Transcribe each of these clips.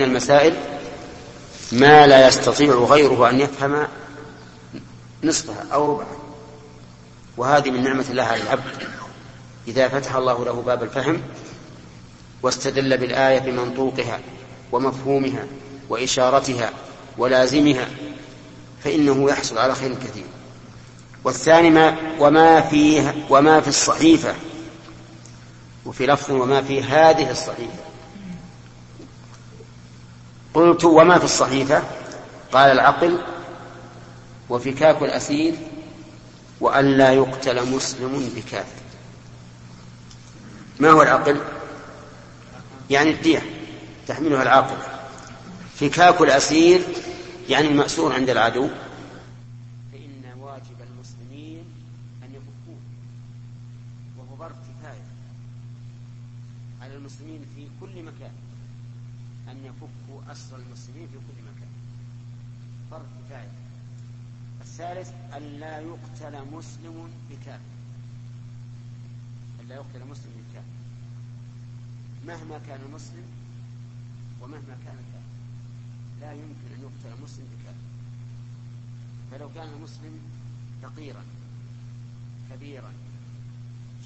من المسائل ما لا يستطيع غيره أن يفهم نصفها أو ربعها. وهذه من نعمة الله على العبد. إذا فتح الله له باب الفهم واستدل بالآية بمنطوقها ومفهومها وإشارتها ولازمها فإنه يحصل على خير كثير. والثاني ما وما فيه وما في الصحيفة. وفي لفظ وما في هذه الصحيفة. قلت وما في الصحيفة؟ قال العقل وفكاك الأسير وأن لا يقتل مسلم بكافر ما هو العقل؟ يعني الدية تحملها العاقل. فكاك الأسير يعني المأسور عند العدو. فإن واجب المسلمين أن يفكوه وهو ظرف كفاية على المسلمين في كل مكان. أن يفكوا أسر المسلمين في كل مكان. فرض كفاية الثالث أن لا يقتل مسلم بكافر. أن لا يقتل مسلم بكافر. مهما كان المسلم ومهما كان الكافر لا يمكن أن يقتل مسلم بكافر. فلو كان المسلم فقيرا كبيرا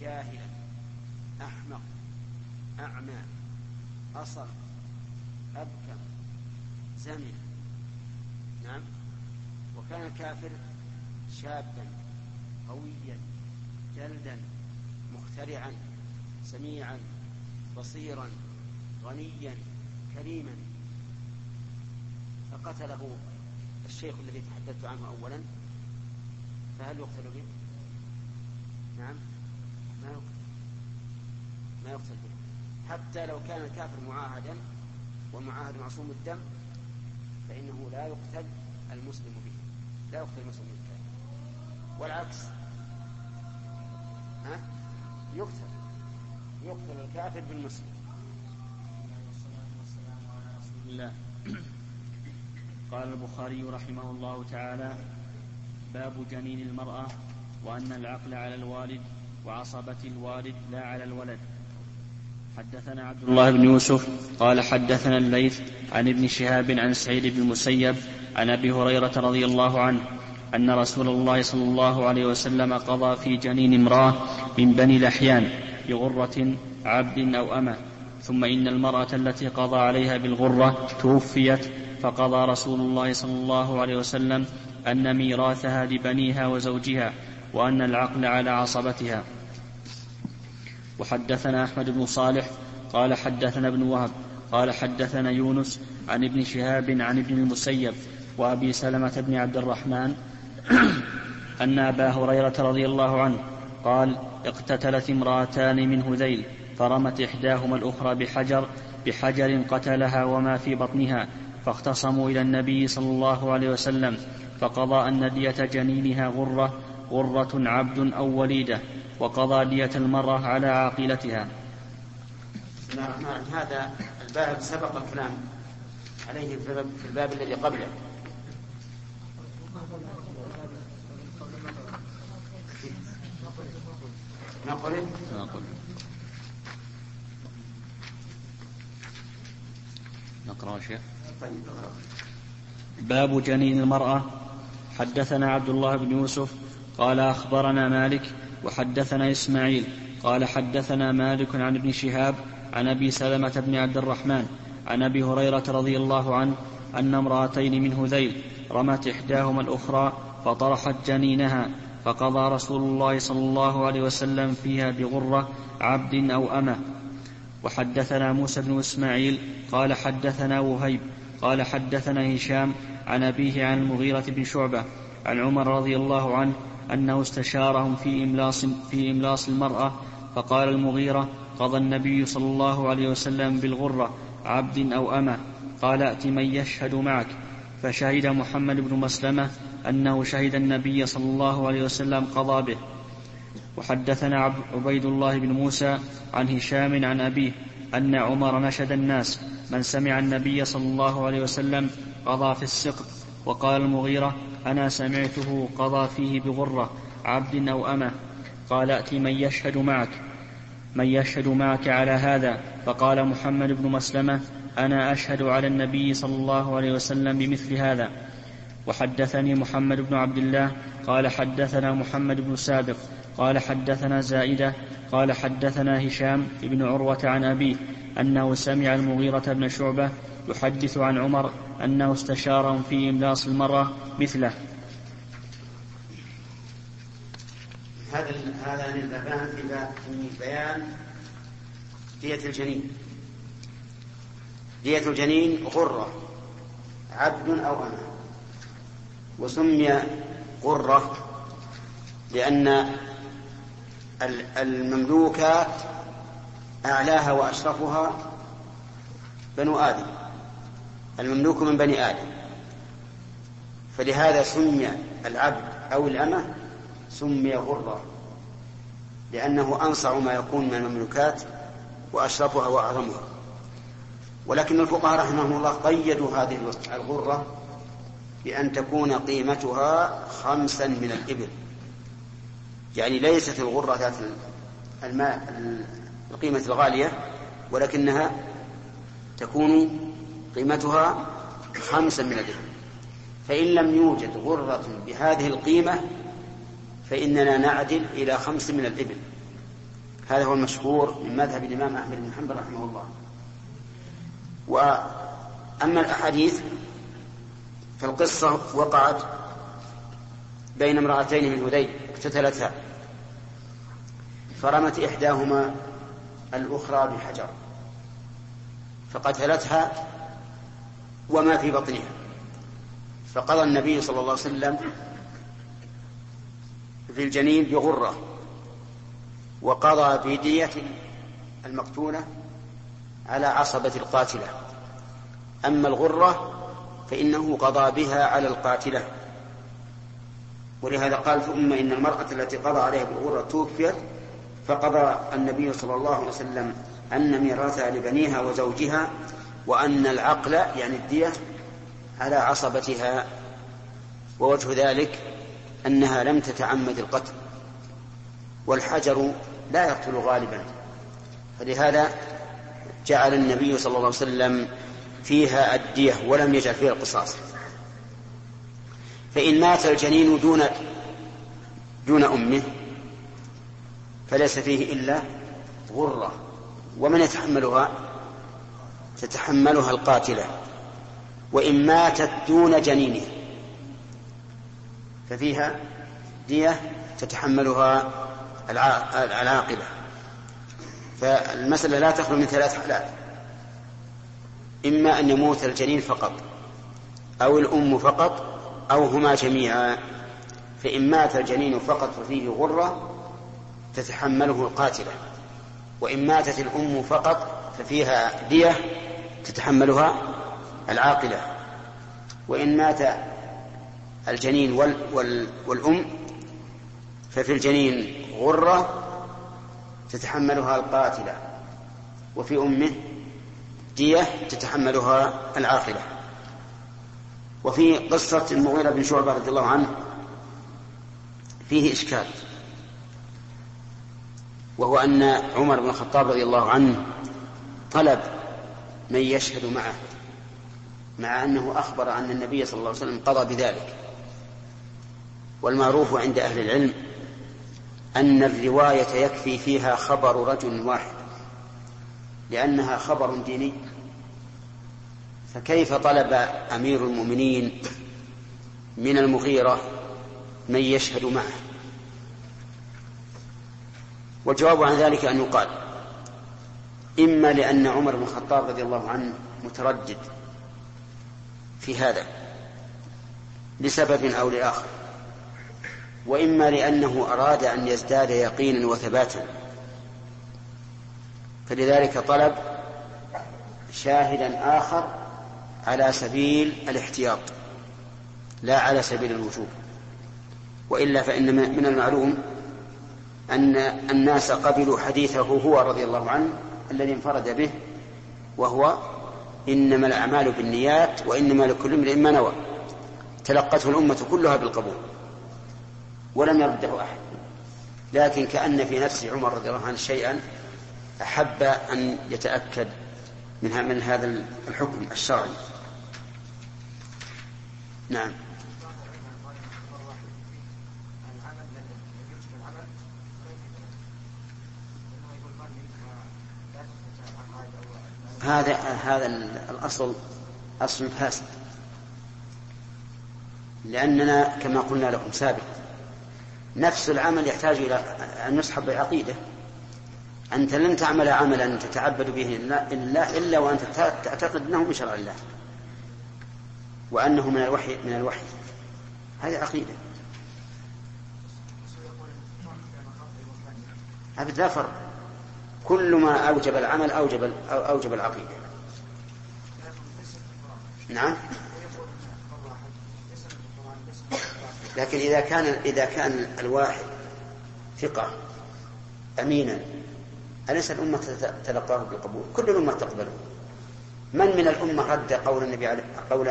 جاهلا أحمق أعمى أصم أبكم زمن نعم. وكان الكافر شابا قويا جلدا مخترعا سميعا بصيرا غنيا كريما. فقتله الشيخ الذي تحدثت عنه اولا. فهل يقتل به؟ نعم. ما يقتل. ما يقتل به. حتى لو كان الكافر معاهدا والمعاهد معصوم الدم فإنه لا يقتل المسلم به. لا يقتل المسلم بالكافر والعكس. ها؟ يقتل. يقتل الكافر بالمسلم. الله قال البخاري رحمه الله تعالى باب جنين المرأة وأن العقل على الوالد وعصبة الوالد لا على الولد. حدثنا عبد الله بن يوسف قال حدثنا الليث عن ابن شهاب عن سعيد بن المسيب عن أبي هريرة رضي الله عنه أن رسول الله صلى الله عليه وسلم قضى في جنين امرأة من بني لحيان بغرة عبد أو أمة ثم إن المرأة التي قضى عليها بالغرة توفيت فقضى رسول الله صلى الله عليه وسلم أن ميراثها لبنيها وزوجها وأن العقل على عصبتها. وحدثنا أحمد بن صالح قال حدثنا ابن وهب قال حدثنا يونس عن ابن شهاب عن ابن المسيب وأبي سلمة بن عبد الرحمن أن أبا هريرة رضي الله عنه قال اقتتلت امرأتان من هذيل فرمت إحداهما الأخرى بحجر بحجر قتلها وما في بطنها فاختصموا إلى النبي صلى الله عليه وسلم فقضى أن دية جنينها غرة غرة عبد أو وليدة. وقضى دية المرأة على عاقلتها. هذا الباب سبق الكلام عليه في الباب الذي قبله. نقل؟ نقل. نقرأ شيخ. طيب باب جنين المرأة. حدثنا عبد الله بن يوسف قال أخبرنا مالك وحدثنا إسماعيل قال حدثنا مالك عن ابن شهاب عن أبي سلمة بن عبد الرحمن عن أبي هريرة رضي الله عنه أن امرأتين من هذيل رمت إحداهما الأخرى فطرحت جنينها فقضى رسول الله صلى الله عليه وسلم فيها بغرة عبد أو أمة. وحدثنا موسى بن إسماعيل قال حدثنا وهيب قال حدثنا هشام عن أبيه عن المغيرة بن شعبة عن عمر رضي الله عنه أنه استشارهم في إملاص, في إملاص المرأة فقال المغيرة قضى النبي صلى الله عليه وسلم بالغرة عبد أو أمة. قال ائت من يشهد معك. فشهد محمد بن مسلمة أنه شهد النبي صلى الله عليه وسلم قضى به. وحدثنا عبيد الله بن موسى عن هشام عن أبيه أن عمر نشد الناس. من سمع النبي صلى الله عليه وسلم قضى في السقط. وقال المغيرة أنا سمعته قضى فيه بغرة عبد أو أمة. قال ائت من يشهد معك. من يشهد معك على هذا. فقال محمد بن مسلمة أنا أشهد على النبي صلى الله عليه وسلم بمثل هذا. وحدثني محمد بن عبد الله. قال حدثنا محمد بن سابق. قال حدثنا زائدة. قال حدثنا هشام بن عروة عن أبيه أنه سمع المغيرة بن شعبة يحدث عن عمر أنه استشارهم في إملاص المرأة مثله. هذا هذا البابان في بيان دية الجنين. دية الجنين غرة عبد أو أنا. وسمي غرة لأن المملوكات أعلاها وأشرفها بنو آدم. المملوك من بني آدم. فلهذا سمي العبد أو الأمة سمي غرة لأنه أنصع ما يكون من المملوكات وأشرفها وأعظمها. ولكن الفقهاء رحمهم الله قيدوا هذه الغرة بأن تكون قيمتها خمسا من الإبل. يعني ليست الغرة ذات الماء القيمة الغالية ولكنها تكون قيمتها خمسا من الإبل فإن لم يوجد غرة بهذه القيمة فإننا نعدل إلى خمس من الإبل. هذا هو المشهور من مذهب الإمام أحمد بن حنبل رحمه الله. وأما الأحاديث فالقصة وقعت بين امرأتين من هذيل اقتتلتا فرمت إحداهما الأخرى بحجر. فقتلتها وما في بطنها. فقضى النبي صلى الله عليه وسلم في الجنين بغرة وقضى بدية المقتولة على عصبة القاتلة. أما الغرة فإنه قضى بها على القاتلة. ولهذا قال ثم إن المرأة التي قضى عليها بالغرة توفيت فقضى النبي صلى الله عليه وسلم أن ميراثها لبنيها وزوجها وأن العقل يعني الدية على عصبتها ووجه ذلك أنها لم تتعمد القتل والحجر لا يقتل غالبا. فلهذا جعل النبي صلى الله عليه وسلم فيها الدية ولم يجعل فيها القصاص. فإن مات الجنين دون دون أمه فليس فيه إلا غرة ومن يتحملها تتحملها القاتلة وإن ماتت دون جنينه ففيها دية تتحملها العاقبة. فالمسألة لا تخلو من ثلاث حالات. إما أن يموت الجنين فقط أو الأم فقط أو هما جميعا. فإن مات الجنين فقط ففيه غرة تتحمله القاتلة وإن ماتت الأم فقط ففيها دية تتحملها العاقلة. وإن مات الجنين وال وال والأم ففي الجنين غرة تتحملها القاتلة. وفي أمه دية تتحملها العاقلة. وفي قصة المغيرة بن شعبة رضي الله عنه فيه إشكال. وهو أن عمر بن الخطاب رضي الله عنه طلب من يشهد معه مع أنه أخبر أن النبي صلى الله عليه وسلم قضى بذلك. والمعروف عند أهل العلم أن الرواية يكفي فيها خبر رجل واحد لأنها خبر ديني. فكيف طلب أمير المؤمنين من المغيرة من يشهد معه؟ والجواب عن ذلك أن يقال إما لأن عمر بن الخطاب رضي الله عنه متردد في هذا لسبب أو لآخر وإما لأنه أراد أن يزداد يقينا وثباتا. فلذلك طلب شاهدا آخر على سبيل الاحتياط لا على سبيل الوجوب. وإلا فإن من المعلوم أن الناس قبلوا حديثه هو رضي الله عنه الذي انفرد به وهو إنما الأعمال بالنيات وإنما لكل امرئ ما نوى. تلقته الأمة كلها بالقبول ولم يرده أحد. لكن كأن في نفس عمر رضي الله عنه شيئا أحب أن يتأكد من هذا الحكم الشرعي. نعم. هذا هذا الأصل أصل فاسد. لأننا كما قلنا لكم سابقا نفس العمل يحتاج إلى ان يصحب بعقيده أنت لن تعمل عملا تتعبد به الا الا وأنت تعتقد أنه من شرع الله وأنه من الوحي من الوحي. هذه عقيدة. أبدا فرق. كل ما أوجب العمل أوجب أوجب العقيدة نعم لكن إذا كان إذا كان الواحد ثقة أمينا أليس الأمة تلقاه بالقبول؟ كل الأمة تقبله. من من الأمة رد قول النبي عليه قول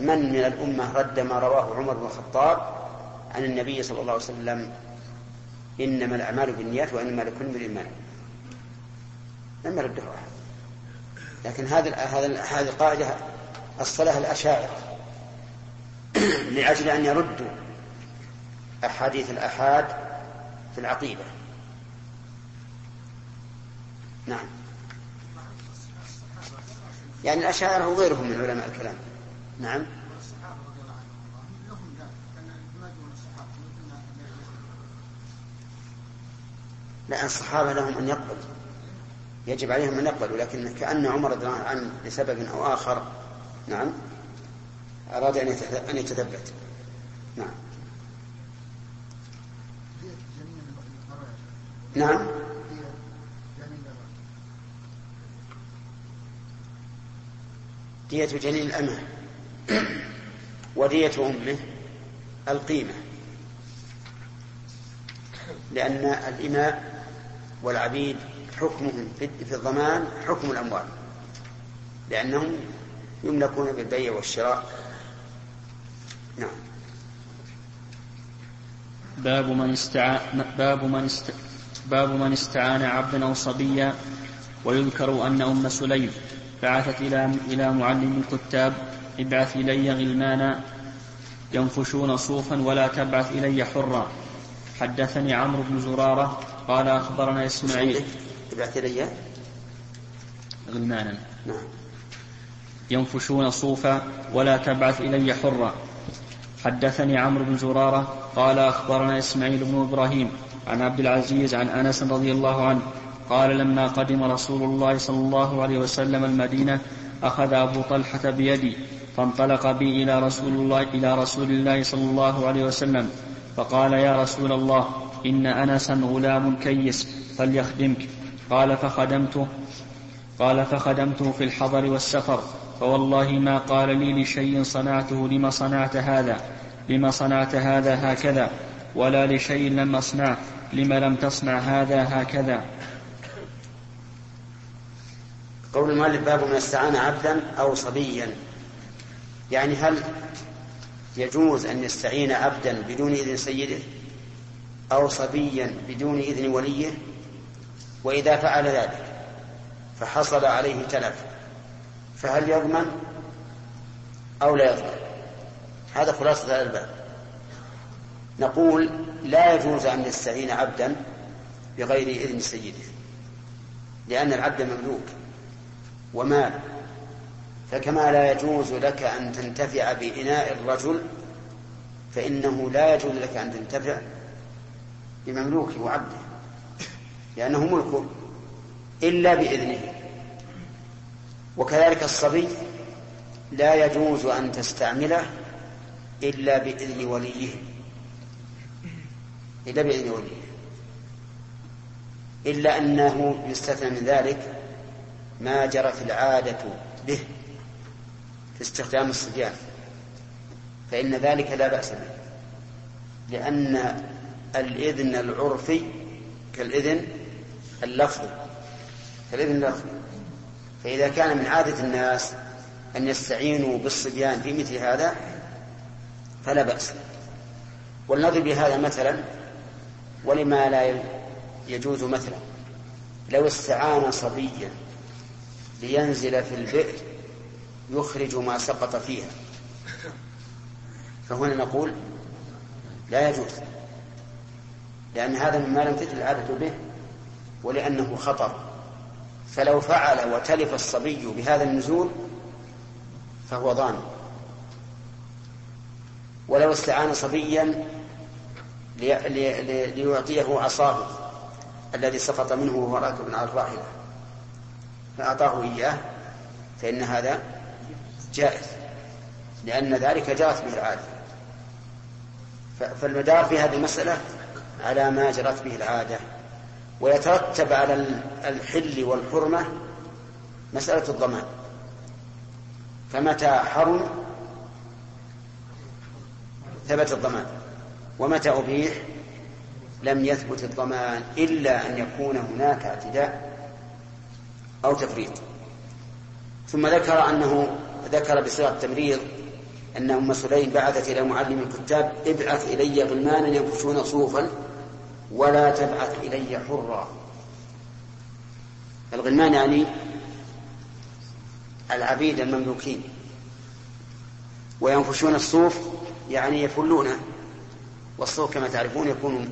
من من الأمة رد ما رواه عمر بن الخطاب عن النبي صلى الله عليه وسلم إنما الأعمال بالنيات وإنما لكل امرئ ما لم يرده أحد لكن هذا هذه القاعدة الصلاة الأشاعرة لأجل أن يردوا أحاديث الآحاد في العقيدة. نعم. يعني الأشاعرة وغيرهم من علماء الكلام. نعم. لا الصحابة لهم أن يقبلوا يجب عليهم أن يقبلوا لكن كأن عمر رضي الله عنه لسبب أو آخر نعم أراد أن يتثبت. نعم. نعم. دية جنين الأمة ودية أمه القيمة لأن الإماء والعبيد حكمهم في الضمان حكم الأموال لأنهم يملكون بالبيع والشراء. نعم. باب من استعان باب من است... باب من استعان عبدا أو صبيا ويذكر أن أم سليم بعثت إلى إلى معلم الكتاب ابعث إلي غلمانا ينفشون صوفا ولا تبعث إلي حرا. حدثني عمرو بن زرارة قال أخبرنا إسماعيل. إبعث إلي غلمانا. نعم. ينفشون صوفا ولا تبعث إلي حرا. حدثني عمرو بن زرارة قال أخبرنا إسماعيل بن إبراهيم عن عبد العزيز عن أنس رضي الله عنه قال لما قدم رسول الله صلى الله عليه وسلم المدينة أخذ أبو طلحة بيدي فانطلق بي إلى رسول الله إلى رسول الله صلى الله عليه وسلم فقال يا رسول الله إن انسا غلام كيس فليخدمك. قال فخدمته قال فخدمته في الحضر والسفر. فوالله ما قال لي لشيء صنعته لما صنعت هذا؟ لما صنعت هذا هكذا؟ ولا لشيء لم أصنعه لما لم تصنع هذا هكذا؟ قول المؤلف باب من استعان عبدا أو صبيا. يعني هل يجوز أن يستعين عبدا بدون إذن سيده؟ أو صبيا بدون إذن وليه وإذا فعل ذلك فحصل عليه تلف فهل يضمن أو لا يضمن؟ هذا خلاصة هذا الباب. نقول لا يجوز أن يستعين عبدا بغير إذن سيده لأن العبد مملوك ومال فكما لا يجوز لك أن تنتفع بإناء الرجل فإنه لا يجوز لك أن تنتفع بمملوكه وعبده لأنه ملك إلا بإذنه. وكذلك الصبي لا يجوز أن تستعمله إلا بإذن وليه. إلا بإذن وليه. إلا أنه يستثنى من ذلك ما جرت العادة به في استخدام الصبيان. فإن ذلك لا بأس به لأن الإذن العرفي كالإذن اللفظي كالإذن اللفظي. فإذا كان من عادة الناس أن يستعينوا بالصبيان في مثل هذا فلا بأس. ولنضرب بهذا مثلا ولما لا يجوز مثلا. لو استعان صبيا لينزل في البئر يخرج ما سقط فيها فهنا نقول لا يجوز. لأن هذا مما لم تجد العادة به ولأنه خطر. فلو فعل وتلف الصبي بهذا النزول فهو ضامن ولو استعان صبيا ليعطيه عصاه الذي سقط منه وهو راكب على الراحلة. فأعطاه إياه فإن هذا جائز لأن ذلك جرت به العادة. فالمدار في هذه المسألة على ما جرت به العادة ويترتب على الحل والحرمة مسألة الضمان. فمتى حرم؟ ثبت الضمان. ومتى أبيح؟ لم يثبت الضمان إلا أن يكون هناك اعتداء أو تفريط. ثم ذكر أنه ذكر بصيغة التمريض أن أم سليم بعثت إلى معلم الكتاب ابعث إلي غلمانا ينفشون صوفا. ولا تبعث إلي حرا. الغلمان يعني العبيد المملوكين. وينفشون الصوف يعني يفلونه والصوف كما تعرفون يكون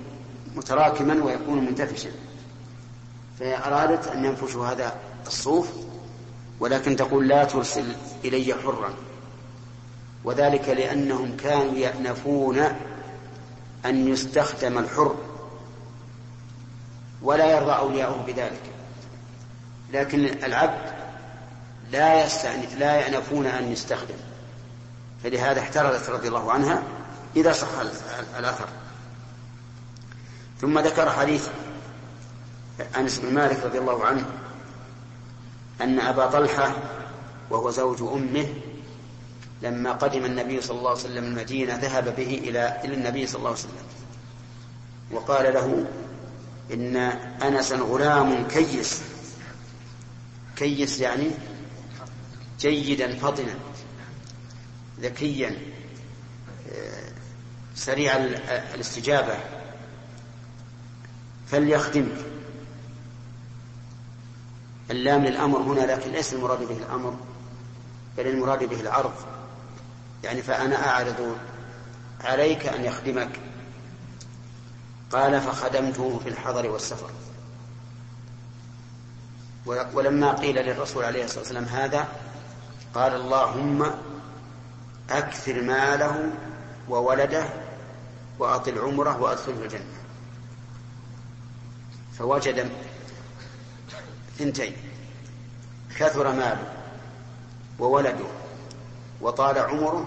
متراكما ويكون منتفشا فهي أرادت أن ينفشوا هذا الصوف ولكن تقول لا ترسل إلي حرا. وذلك لأنهم كانوا يأنفون أن يستخدم الحر. ولا يرضى أولياؤه بذلك. لكن العبد لا لا يأنفون أن يستخدم. فلهذا احترزت رضي الله عنها إذا صح الأثر. ثم ذكر حديث أنس بن مالك رضي الله عنه أن أبا طلحة وهو زوج أمه لما قدم النبي صلى الله عليه وسلم المدينة ذهب به إلى إلى النبي صلى الله عليه وسلم. وقال له إن أنسا غلام كيس. كيس يعني جيدا فطنا ذكيا سريع الاستجابة. فليخدمك اللام للأمر هنا لكن ليس المراد به الأمر بل المراد به العرض. يعني فأنا أعرض عليك أن يخدمك. قال فخدمته في الحضر والسفر. ولما قيل للرسول عليه الصلاة والسلام هذا قال اللهم أكثر ماله وولده وأطل عمره وأدخله الجنة. فوجد ثنتين كثر ماله وولده وطال عمره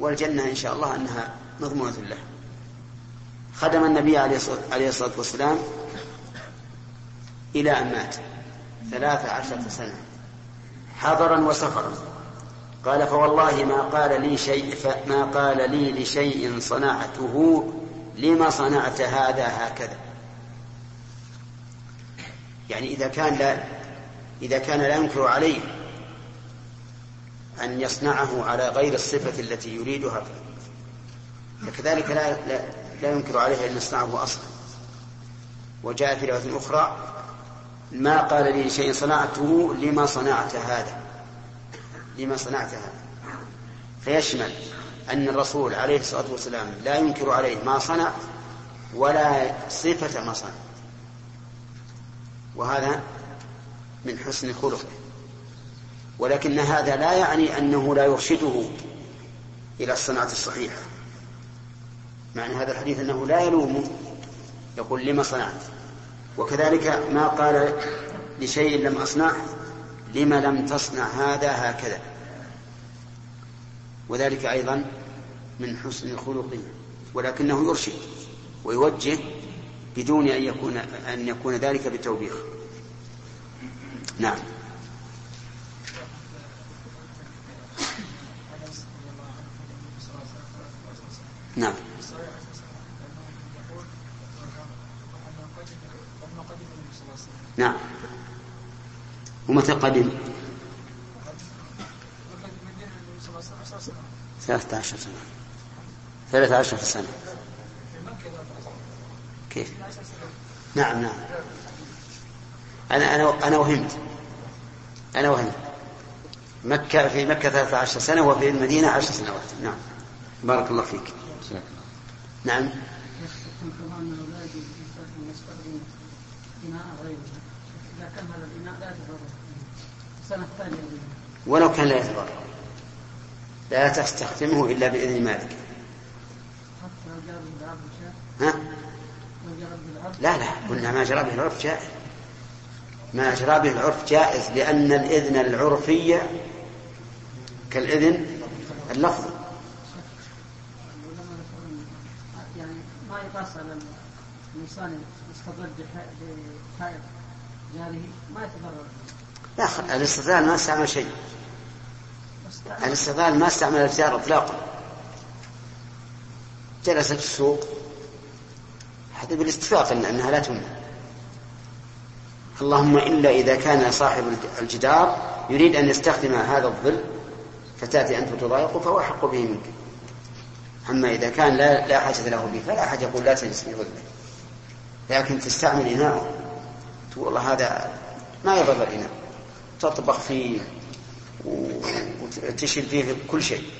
والجنة إن شاء الله أنها مضمونة له. خدم النبي عليه الصلاة والسلام إلى أن مات. ثلاث عشرة سنة. حضرا وسفرا. قال فوالله ما قال لي شيء ما قال لي لشيء صنعته لما صنعت هذا هكذا؟ يعني إذا كان لا إذا كان لا ينكر عليه أن يصنعه على غير الصفة التي يريدها فكذلك لا, لا, لا ينكر عليه أن يصنعه أصلا وجاء في رواية أخرى ما قال لي شيء صنعته لما صنعت هذا. لما صنعت هذا. فيشمل أن الرسول عليه الصلاة والسلام لا ينكر عليه ما صنع ولا صفة ما صنع. وهذا من حسن خلقه. ولكن هذا لا يعني أنه لا يرشده إلى الصنعة الصحيحة. معنى هذا الحديث أنه لا يلومه يقول لما صنعت؟ وكذلك ما قال لشيء لم أصنعه لما لم تصنع هذا هكذا. وذلك أيضا من حسن خلقه ولكنه يرشد ويوجه بدون أن يكون أن يكون ذلك بتوبيخ نعم. نعم. نعم. ومتى قدم ثلاثة عشر سنة. ثلاثة عشر سنة. كيف؟ نعم نعم. أنا أنا أنا وهمت. أنا وهنا مكة في مكة 13 سنة وفي المدينة 10 سنوات. نعم. بارك الله فيك. نعم. ولو كان لا يتضرر. لا تستخدمه إلا بإذن مالك. ها؟ لا لا. قلنا ما جرى به العرف جائز. ما جرى به العرف جائز لأن الإذن العرفي كالإذن اللفظي يعني ما يقاس على الإنسان يستضر بحائط. يتضرر. لا الاستضلال ما استعمل شيء. الاستضلال ما استعمل الجار اطلاقا. جلست في السوق. هذا بالاتفاق إنها لا تمنع. اللهم إلا إذا كان صاحب الجدار يريد أن يستخدم هذا الظل فتأتي أنت تضايقه فهو احق به منك. أما إذا كان لا لا حاجة له به فلا أحد يقول لا تجلس في ظله. لكن تستعمل اناء تقول والله هذا ما يضر الاناء تطبخ فيه وتشيل فيه كل شيء.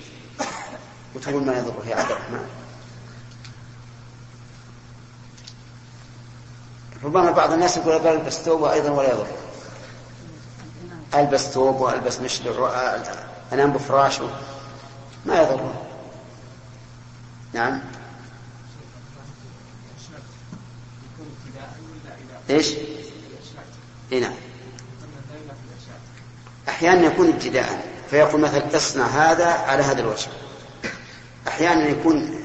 وتقول ما يضره يا عبد الرحمن. ربما بعض الناس يقول ألبس ثوب أيضا ولا يضر. ألبس ثوب وألبس مشلع أنام بفراشه ما يضر نعم. إيش؟ اي نعم. أحيانا يكون ابتداء فيقول مثلا اصنع هذا على هذا الوجه أحيانا يكون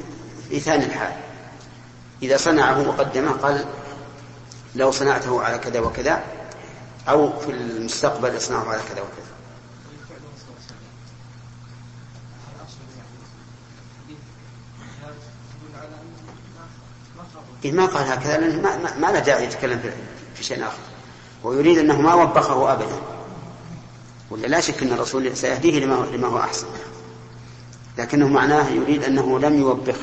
في ثاني الحال. إذا صنعه وقدمه قال لو صنعته على كذا وكذا أو في المستقبل اصنعه على كذا وكذا. إيه ما قال هكذا لأنه ما, ما, ما له داعي يتكلم في شيء آخر. ويريد أنه ما وبخه أبدا. ولا لا شك أن الرسول سيهديه لما, لما هو أحسن. لكنه معناه يريد أنه لم يوبخ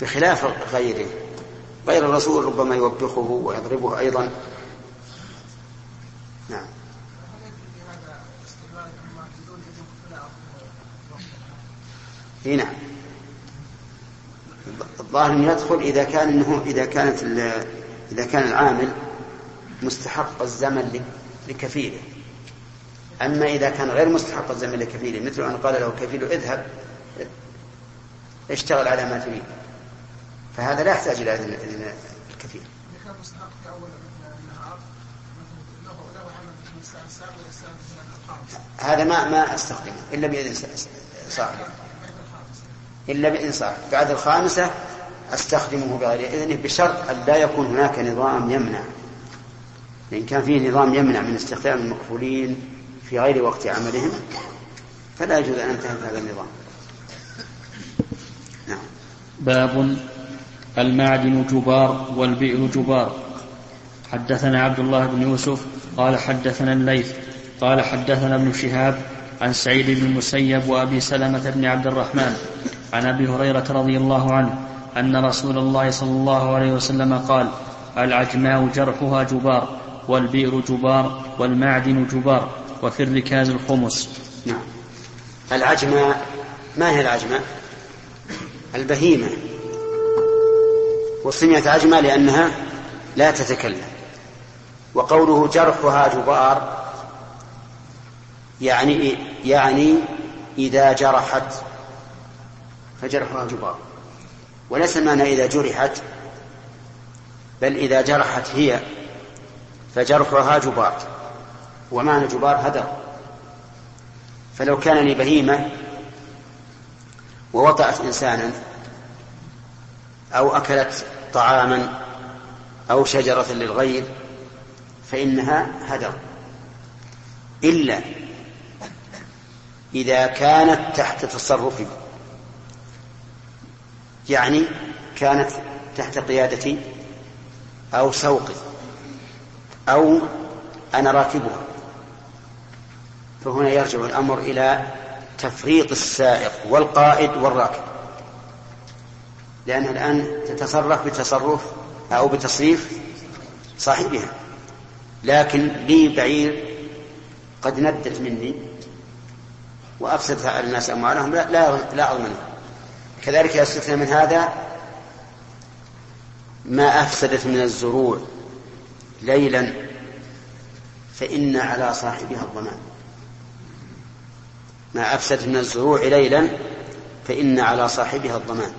بخلاف غيره. غير الرسول ربما يوبخه ويضربه أيضا. نعم. إي نعم. الظاهر أنه يدخل إذا كان انه إذا كانت إذا كان العامل مستحق الزمن لكفيله. أما إذا كان غير مستحق الزمن لكفيله مثل أن قال له كفيله اذهب اشتغل على ما تريد. فهذا لا يحتاج إلى إذن الكثير هذا ما ما أستخدمه إلا بإذن صاحبه إلا بإذن صاحبه بعد الخامسة أستخدمه بغير إذنه بشرط أن لا يكون هناك نظام يمنع. لأن كان فيه نظام يمنع من استخدام المكفولين في غير وقت عملهم فلا يجوز أن انتهي هذا النظام. نعم. باب المعدن جبار والبئر جبار. حدثنا عبد الله بن يوسف قال حدثنا الليث قال حدثنا ابن شهاب عن سعيد بن المسيب وأبي سلمة بن عبد الرحمن عن أبي هريرة رضي الله عنه أن رسول الله صلى الله عليه وسلم قال العجماء جرحها جبار. والبئر جبار والمعدن جبار وفي الركاز الخمس. نعم. العجماء ما هي العجماء البهيمة. وسميت عجمة لأنها لا تتكلم. وقوله جرحها جبار يعني يعني إذا جرحت فجرحها جبار. وليس المعنى إذا جرحت بل إذا جرحت هي. فجرحها جبار. ومعنى جبار هدر. فلو كان لي بهيمة ووطأت إنسانا أو أكلت طعاما أو شجرة للغير فإنها هدر. إلا إذا كانت تحت تصرفي يعني كانت تحت قيادتي أو سوقي أو أنا راكبها. فهنا يرجع الأمر إلى تفريط السائق والقائد والراكب. لأنها الآن تتصرف بتصرف أو بتصريف صاحبها. لكن لي بعير قد ندت مني وأفسدت على الناس أموالهم. لا لا, لا أضمنها كذلك يستثنى من هذا ما أفسدت من الزروع. ليلا فإن على صاحبها الضمان. ما أفسدت من الزروع ليلا فإن على صاحبها الضمان.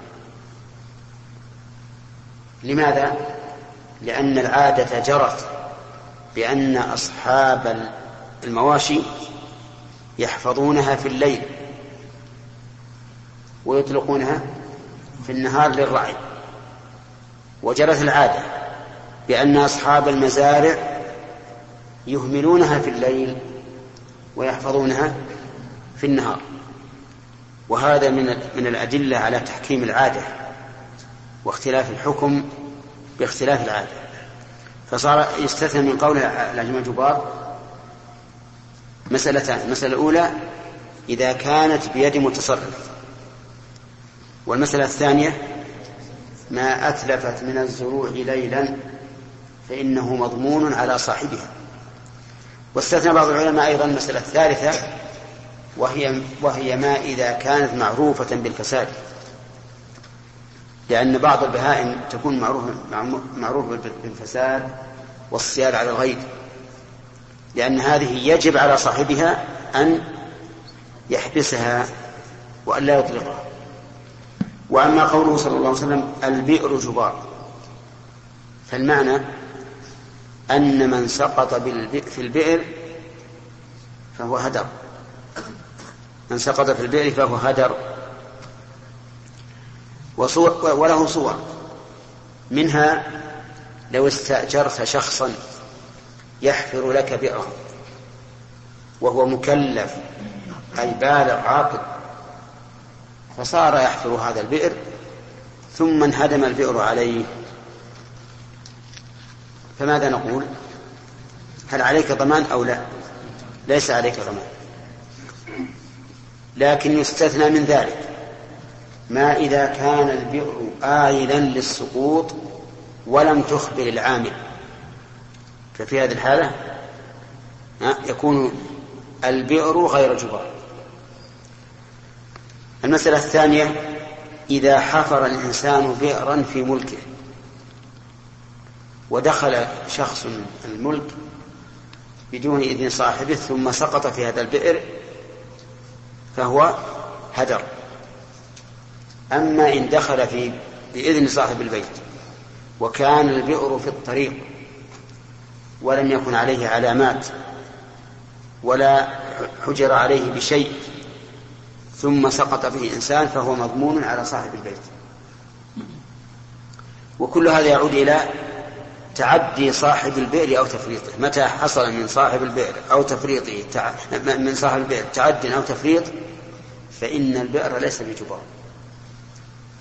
لماذا؟ لأن العادة جرت بأن أصحاب المواشي يحفظونها في الليل ويطلقونها في النهار للرعي. وجرت العادة. بأن أصحاب المزارع يهملونها في الليل ويحفظونها في النهار. وهذا من من الأدلة على تحكيم العادة واختلاف الحكم باختلاف العادة. فصار يستثنى من قول العجم الجبار مسألتان المسألة الأولى إذا كانت بيد متصرف. والمسألة الثانية ما أتلفت من الزروع ليلا فإنه مضمون على صاحبها. واستثنى بعض العلماء أيضا المسألة الثالثة وهي وهي ما إذا كانت معروفة بالفساد. لأن بعض البهائم تكون معروفة معروفة بالفساد والصياد على الغيب. لأن هذه يجب على صاحبها أن يحبسها وأن لا يطلقها. وأما قوله صلى الله عليه وسلم البئر جبار. فالمعنى أن من سقط في البئر فهو هدر. من سقط في البئر فهو هدر. وصور وله صور. منها لو استأجرت شخصا يحفر لك بئرا وهو مكلف أي بالغ عاقل فصار يحفر هذا البئر ثم انهدم البئر عليه. فماذا نقول؟ هل عليك ضمان أو لا؟ ليس عليك ضمان. لكن يستثنى من ذلك ما إذا كان البئر آيلا للسقوط ولم تخبر العامل. ففي هذه الحالة يكون البئر غير جبار. المسألة الثانية إذا حفر الإنسان بئرا في ملكه ودخل شخص الملك بدون إذن صاحبه ثم سقط في هذا البئر فهو هدر. أما إن دخل في بإذن صاحب البيت وكان البئر في الطريق ولم يكن عليه علامات ولا حجر عليه بشيء ثم سقط فيه إنسان فهو مضمون على صاحب البيت. وكل هذا يعود إلى تعدي صاحب البئر أو تفريطه. متى حصل من صاحب البئر أو تفريطه؟ تع... من صاحب البئر. تعد أو تفريط؟ فإن البئر ليس بجبار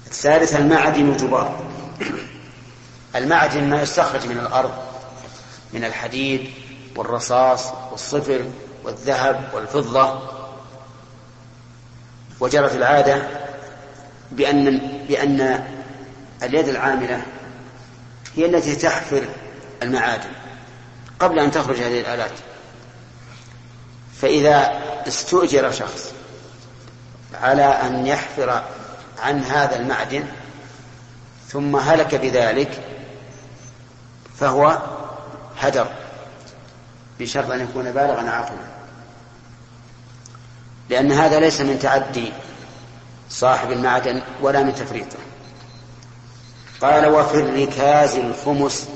الثالث المعدن جبار. المعدن ما يستخرج من الأرض من الحديد والرصاص والصفر والذهب والفضة. وجرت العادة بأن بأن اليد العاملة هي التي تحفر المعادن قبل أن تخرج هذه الآلات. فإذا استؤجر شخص على أن يحفر عن هذا المعدن ثم هلك بذلك فهو هدر بشرط أن يكون بالغا عاقلا. لأن هذا ليس من تعدي صاحب المعدن ولا من تفريطه. قال وفي الركاز الخمس.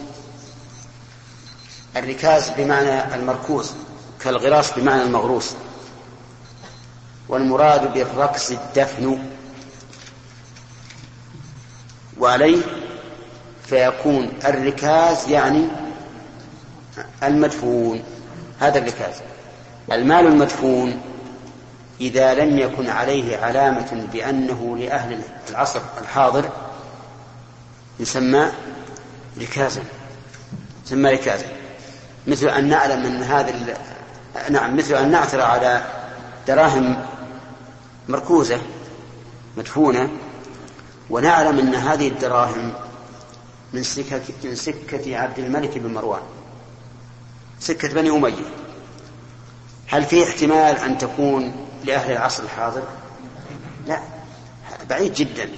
الركاز بمعنى المركوز كالغراس بمعنى المغروس. والمراد بالركز الدفن وعليه فيكون الركاز يعني المدفون. هذا الركاز. المال المدفون إذا لم يكن عليه علامة بأنه لأهل العصر الحاضر يسمى ركازا يسمى ركازا مثل أن نعلم أن هذا نعم مثل أن نعثر على دراهم مركوزة مدفونة ونعلم أن هذه الدراهم من سكة من سكة عبد الملك بن مروان سكة بني أمية. هل في احتمال أن تكون لأهل العصر الحاضر؟ لا بعيد جدا.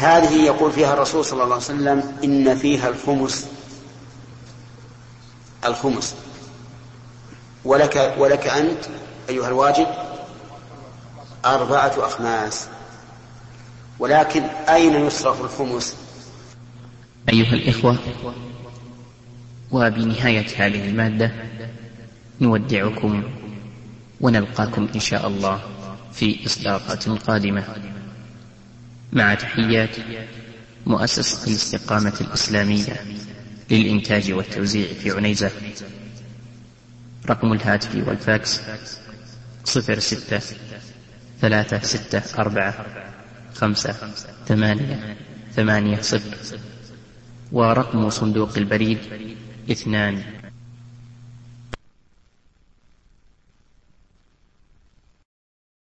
هذه يقول فيها الرسول صلى الله عليه وسلم إن فيها الخمس. الخمس. ولك ولك أنت أيها الواجب أربعة أخماس. ولكن أين يصرف الخمس؟ أيها الإخوة وبنهاية هذه المادة نودعكم ونلقاكم إن شاء الله في إصدارات قادمة. مع تحيات مؤسسة الاستقامة الإسلامية للإنتاج والتوزيع في عنيزة. رقم الهاتف والفاكس صفر ستة ثلاثة ستة أربعة خمسة ثمانية ثمانية صفر. ورقم صندوق البريد اثنان